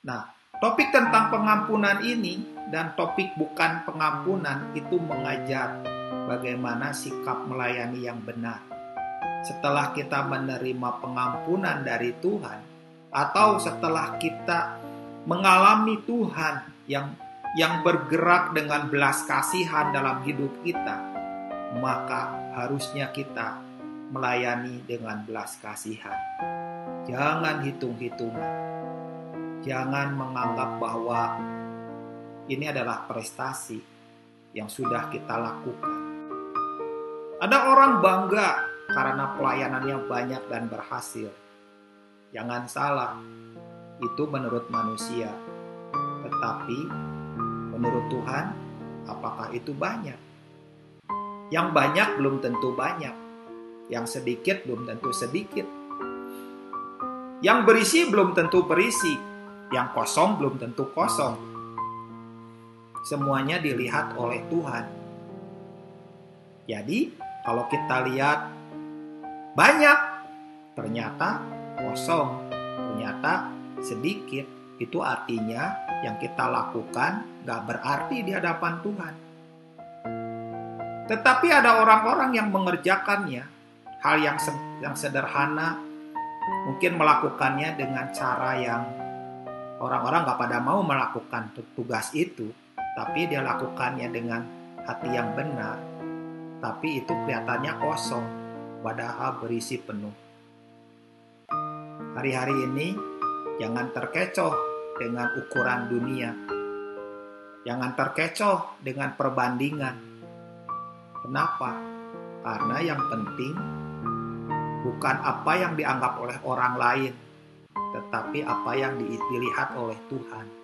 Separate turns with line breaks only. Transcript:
Nah, topik tentang pengampunan ini dan topik bukan pengampunan itu mengajar bagaimana sikap melayani yang benar. Setelah kita menerima pengampunan dari Tuhan, atau setelah kita mengalami Tuhan yang yang bergerak dengan belas kasihan dalam hidup kita, maka harusnya kita melayani dengan belas kasihan. Jangan hitung-hitungan. Jangan menganggap bahwa ini adalah prestasi yang sudah kita lakukan. Ada orang bangga karena pelayanannya banyak dan berhasil. Jangan salah, itu menurut manusia. Tetapi menurut Tuhan, apakah itu banyak? Yang banyak belum tentu banyak. Yang sedikit belum tentu sedikit. Yang berisi belum tentu berisi. Yang kosong belum tentu kosong. Semuanya dilihat oleh Tuhan. Jadi, kalau kita lihat banyak, ternyata kosong, ternyata sedikit, itu artinya yang kita lakukan gak berarti di hadapan Tuhan. Tetapi ada orang-orang yang mengerjakannya, hal yang yang sederhana, mungkin melakukannya dengan cara yang orang-orang gak pada mau melakukan tugas itu, tapi dia lakukannya dengan hati yang benar, tapi itu kelihatannya kosong, padahal berisi penuh. Hari-hari ini jangan terkecoh dengan ukuran dunia. Jangan terkecoh dengan perbandingan. Kenapa? Karena yang penting bukan apa yang dianggap oleh orang lain, tetapi apa yang dilihat oleh Tuhan.